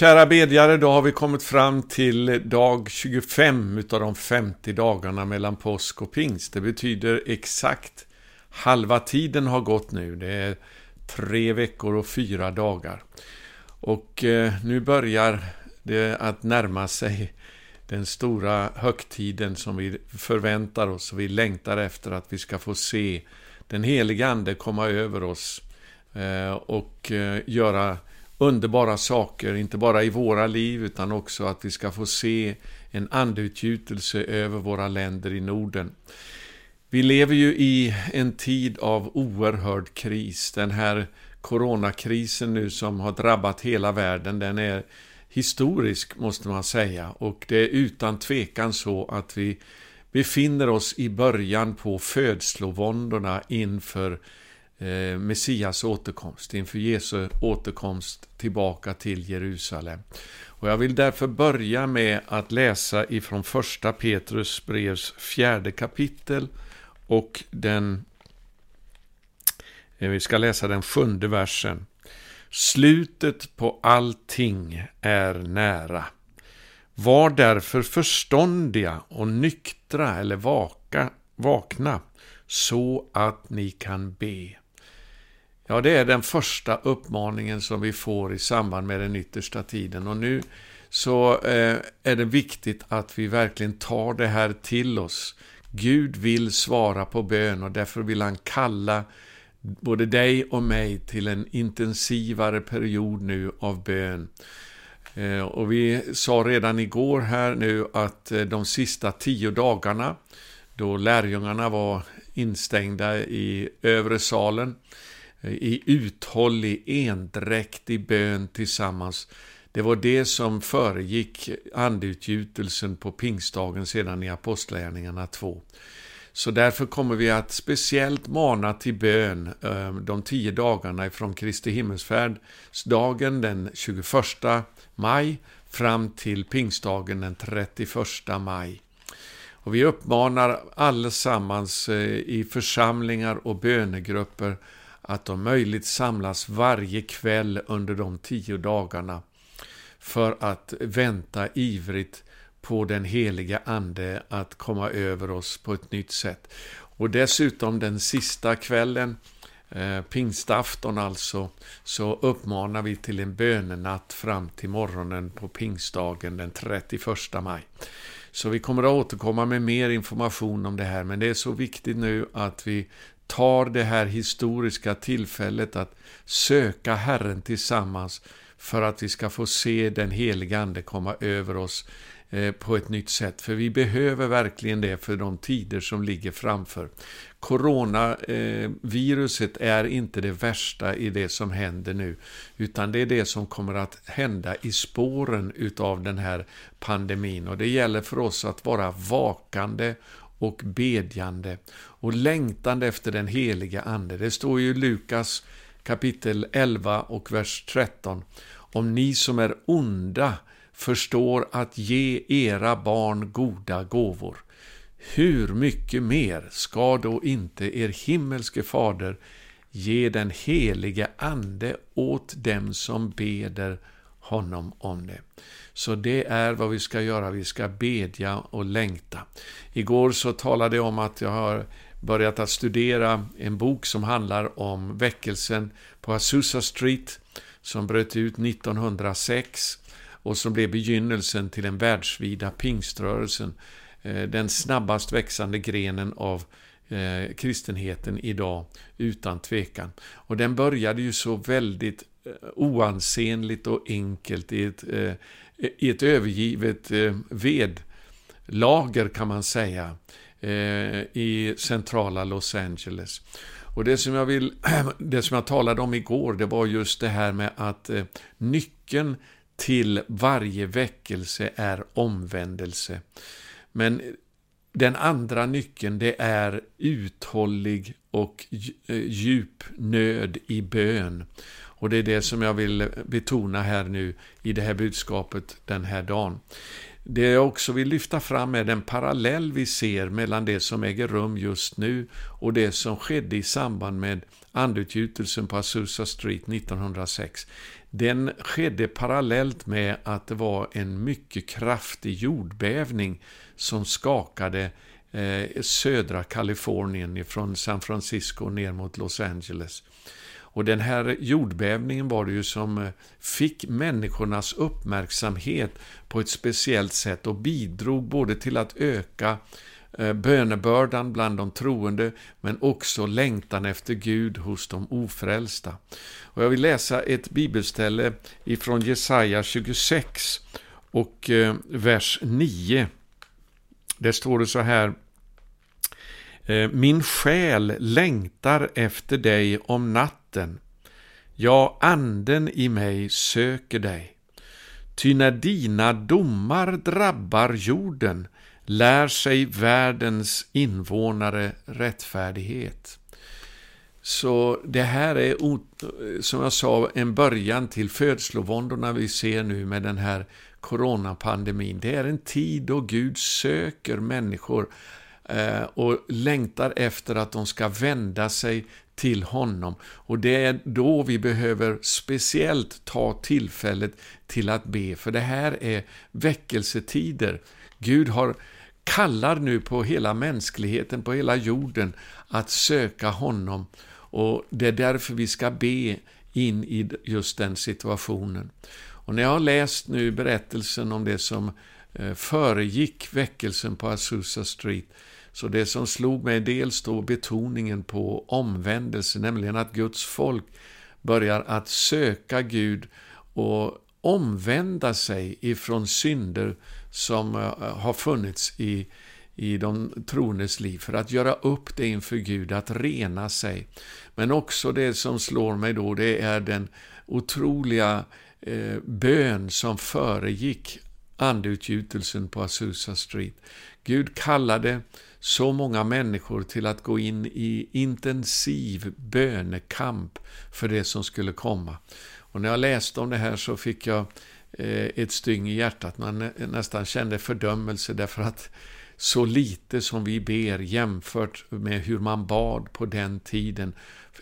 Kära bedjare, då har vi kommit fram till dag 25 utav de 50 dagarna mellan påsk och pingst. Det betyder exakt halva tiden har gått nu. Det är tre veckor och fyra dagar. Och eh, nu börjar det att närma sig den stora högtiden som vi förväntar oss och vi längtar efter att vi ska få se den heliga Ande komma över oss eh, och eh, göra underbara saker, inte bara i våra liv utan också att vi ska få se en andeutgjutelse över våra länder i Norden. Vi lever ju i en tid av oerhörd kris. Den här coronakrisen nu som har drabbat hela världen, den är historisk måste man säga. Och det är utan tvekan så att vi befinner oss i början på födslovåndorna inför eh, Messias återkomst, inför Jesu återkomst tillbaka till Jerusalem. Och jag vill därför börja med att läsa ifrån första Petrus brevs fjärde kapitel och den eh, vi ska läsa den sjunde versen. Slutet på allting är nära. Var därför förståndiga och nyktra eller vaka, vakna så att ni kan be. Ja, det är den första uppmaningen som vi får i samband med den yttersta tiden. Och nu så eh, är det viktigt att vi verkligen tar det här till oss. Gud vill svara på bön och därför vill han kalla både dig och mig till en intensivare period nu av bön. Eh, och vi sa redan igår här nu att eh, de sista tio dagarna då lärjungarna var instängda i övre salen i uthållig, endräktig bön tillsammans. Det var det som föregick andeutgjutelsen på pingstdagen sedan i Apostlagärningarna 2. Så därför kommer vi att speciellt mana till bön eh, de tio dagarna ifrån Kristi himmelsfärdsdagen den 21 maj fram till pingstdagen den 31 maj. Och vi uppmanar allesammans eh, i församlingar och bönegrupper att om möjligt samlas varje kväll under de tio dagarna för att vänta ivrigt på den heliga Ande att komma över oss på ett nytt sätt. Och dessutom den sista kvällen, eh, pingstafton alltså, så uppmanar vi till en bönenatt fram till morgonen på pingstdagen den 31 maj. Så vi kommer att återkomma med mer information om det här, men det är så viktigt nu att vi tar det här historiska tillfället att söka Herren tillsammans för att vi ska få se den heliga Ande komma över oss eh, på ett nytt sätt. För vi behöver verkligen det för de tider som ligger framför. Coronaviruset eh, är inte det värsta i det som händer nu, utan det är det som kommer att hända i spåren utav den här pandemin. Och det gäller för oss att vara vakande och bedjande och längtande efter den heliga Ande. Det står ju i Lukas kapitel 11 och vers 13. Om ni som är onda förstår att ge era barn goda gåvor, hur mycket mer ska då inte er himmelske fader ge den helige Ande åt dem som beder honom om det. Så det är vad vi ska göra, vi ska bedja och längta. Igår så talade jag om att jag har börjat att studera en bok som handlar om väckelsen på Azusa Street som bröt ut 1906 och som blev begynnelsen till den världsvida pingströrelsen. Eh, den snabbast växande grenen av eh, kristenheten idag, utan tvekan. Och den började ju så väldigt eh, oansenligt och enkelt i ett, eh, i ett övergivet eh, vedlager kan man säga eh, i centrala Los Angeles. Och det som jag vill, det som jag talade om igår, det var just det här med att nyckeln till varje väckelse är omvändelse. Men den andra nyckeln det är uthållig och eh, djup nöd i bön. Och det är det som jag vill betona här nu i det här budskapet den här dagen. Det jag också vill lyfta fram är den parallell vi ser mellan det som äger rum just nu och det som skedde i samband med andutgjutelsen på Azusa Street 1906 den skedde parallellt med att det var en mycket kraftig jordbävning som skakade eh, södra Kalifornien från San Francisco ner mot Los Angeles. Och den här jordbävningen var det ju som eh, fick människornas uppmärksamhet på ett speciellt sätt och bidrog både till att öka Eh, bönebördan bland de troende, men också längtan efter Gud hos de ofrälsta. Och jag vill läsa ett bibelställe ifrån Jesaja 26 och eh, vers 9. Där står det så här. Eh, Min själ längtar efter dig om natten. Ja, anden i mig söker dig. Ty när dina domar drabbar jorden lär sig världens invånare rättfärdighet. Så det här är, som jag sa, en början till födslovåndorna vi ser nu med den här coronapandemin. Det är en tid då Gud söker människor eh, och längtar efter att de ska vända sig till honom. Och det är då vi behöver speciellt ta tillfället till att be, för det här är väckelsetider. Gud har kallar nu på hela mänskligheten, på hela jorden, att söka honom. Och det är därför vi ska be in i just den situationen. Och när jag har läst nu berättelsen om det som eh, föregick väckelsen på Azusa Street, så det som slog mig dels då betoningen på omvändelse, nämligen att Guds folk börjar att söka Gud och omvända sig ifrån synder som eh, har funnits i, i de troendes liv, för att göra upp det inför Gud, att rena sig. Men också det som slår mig då, det är den otroliga eh, bön som föregick andeutgjutelsen på Azusa Street. Gud kallade så många människor till att gå in i intensiv bönekamp för det som skulle komma. Och när jag läste om det här så fick jag eh, ett styng i hjärtat. Man nästan kände fördömelse därför att så lite som vi ber jämfört med hur man bad på den tiden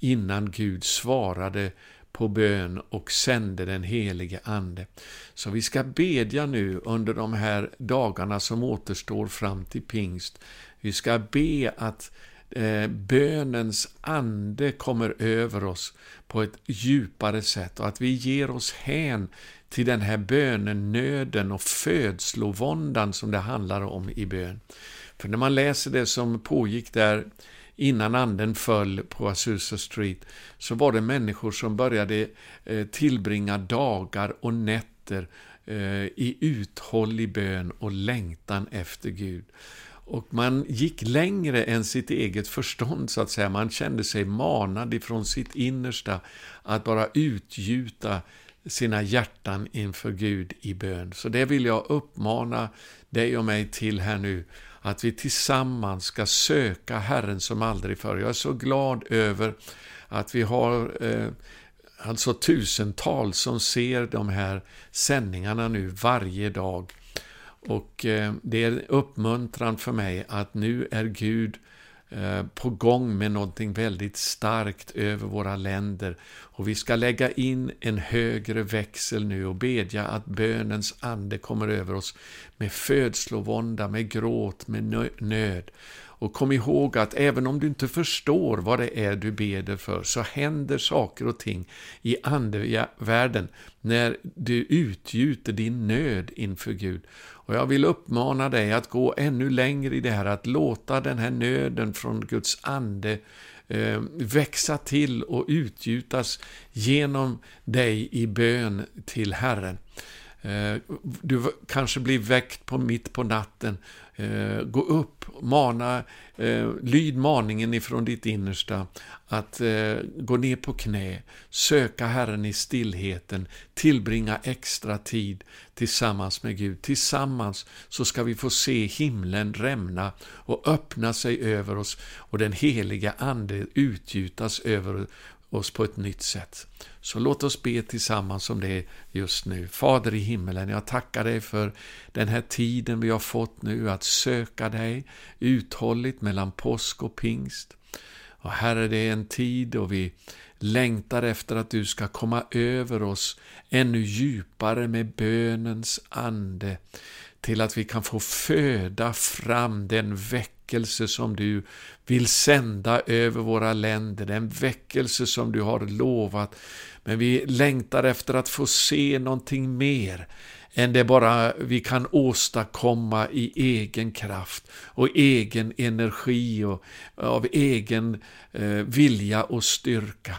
innan Gud svarade på bön och sände den helige Ande. Så vi ska bedja nu under de här dagarna som återstår fram till pingst. Vi ska be att eh, bönens ande kommer över oss på ett djupare sätt och att vi ger oss hän till den här bönenöden och födslovåndan som det handlar om i bön. För när man läser det som pågick där innan anden föll på Azusa Street, så var det människor som började eh, tillbringa dagar och nätter eh, i uthållig bön och längtan efter Gud. Och man gick längre än sitt eget förstånd, så att säga. Man kände sig manad ifrån sitt innersta att bara utgjuta sina hjärtan inför Gud i bön. Så det vill jag uppmana dig och mig till här nu, att vi tillsammans ska söka Herren som aldrig förr. Jag är så glad över att vi har eh, alltså tusentals som ser de här sändningarna nu varje dag. Och eh, det är uppmuntran för mig att nu är Gud eh, på gång med någonting väldigt starkt över våra länder. Och vi ska lägga in en högre växel nu och bedja att bönens ande kommer över oss med födslovånda, med gråt, med nöd. Och kom ihåg att även om du inte förstår vad det är du beder för, så händer saker och ting i andevärlden när du utgjuter din nöd inför Gud. Och jag vill uppmana dig att gå ännu längre i det här, att låta den här nöden från Guds ande eh, växa till och utgjutas genom dig i bön till Herren. Eh, du kanske blir väckt på mitt på natten. Eh, gå upp, mana, eh, lyd maningen ifrån ditt innersta att gå ner på knä, söka Herren i stillheten, tillbringa extra tid tillsammans med Gud. Tillsammans så ska vi få se himlen rämna och öppna sig över oss och den heliga Ande utgjutas över oss på ett nytt sätt. Så låt oss be tillsammans om det just nu. Fader i himmelen, jag tackar dig för den här tiden vi har fått nu att söka dig uthålligt mellan påsk och pingst. Och Herre, det är en tid då vi längtar efter att du ska komma över oss ännu djupare med bönens ande till att vi kan få föda fram den väckelse som du vill sända över våra länder, den väckelse som du har lovat. Men vi längtar efter att få se någonting mer än det bara vi kan åstadkomma i egen kraft och egen energi och av egen eh, vilja och styrka.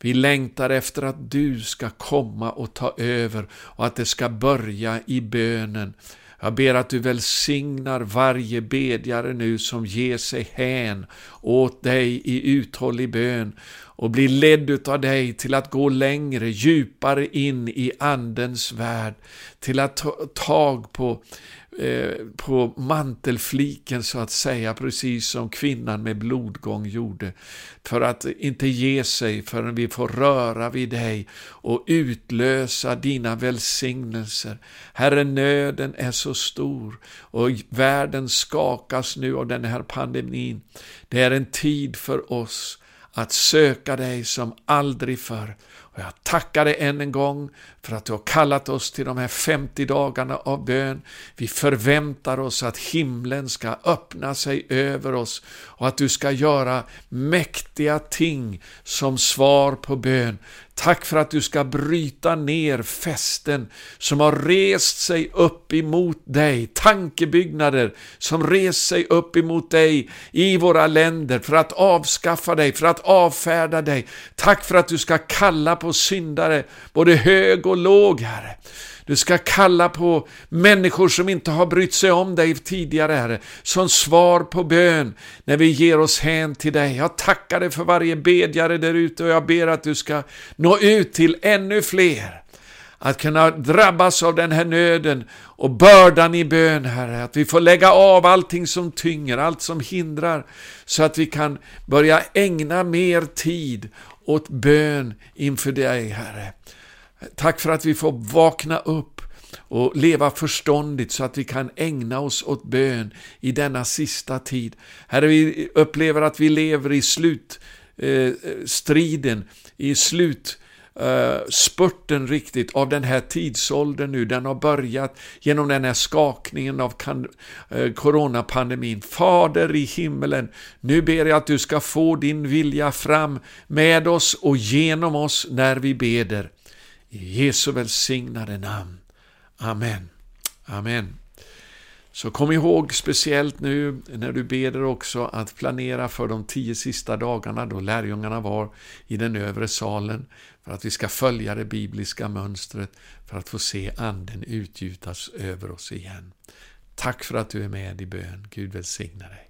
Vi längtar efter att du ska komma och ta över och att det ska börja i bönen. Jag ber att du välsignar varje bedjare nu som ger sig hän åt dig i uthållig bön och blir ledd av dig till att gå längre, djupare in i Andens värld, till att ta tag på Eh, på mantelfliken så att säga, precis som kvinnan med blodgång gjorde. För att inte ge sig förrän vi får röra vid dig och utlösa dina välsignelser. Herre, nöden är så stor och världen skakas nu av den här pandemin. Det är en tid för oss att söka dig som aldrig förr. Och jag tackar dig än en gång för att du har kallat oss till de här 50 dagarna av bön. Vi förväntar oss att himlen ska öppna sig över oss och att du ska göra mäktiga ting som svar på bön. Tack för att du ska bryta ner fästen som har rest sig upp emot dig, tankebyggnader som rest sig upp emot dig i våra länder för att avskaffa dig, för att avfärda dig. Tack för att du ska kalla på syndare, både hög och låg, Herre. Du ska kalla på människor som inte har brytt sig om dig tidigare, Herre, som svar på bön när vi ger oss hän till dig. Jag tackar dig för varje bedjare där ute och jag ber att du ska nå ut till ännu fler. Att kunna drabbas av den här nöden och bördan i bön, Herre. Att vi får lägga av allting som tynger, allt som hindrar, så att vi kan börja ägna mer tid åt bön inför dig, Herre. Tack för att vi får vakna upp och leva förståndigt så att vi kan ägna oss åt bön i denna sista tid. Herre, vi upplever att vi lever i slutstriden, eh, i slut Eh, spurten riktigt av den här tidsåldern nu. Den har börjat genom den här skakningen av eh, coronapandemin. Fader i himmelen, nu ber jag att du ska få din vilja fram med oss och genom oss när vi beder. I Jesu välsignade namn. Amen. Amen. Så kom ihåg speciellt nu när du beder också att planera för de tio sista dagarna då lärjungarna var i den övre salen för att vi ska följa det bibliska mönstret för att få se anden utgjutas över oss igen. Tack för att du är med i bön. Gud välsigne dig.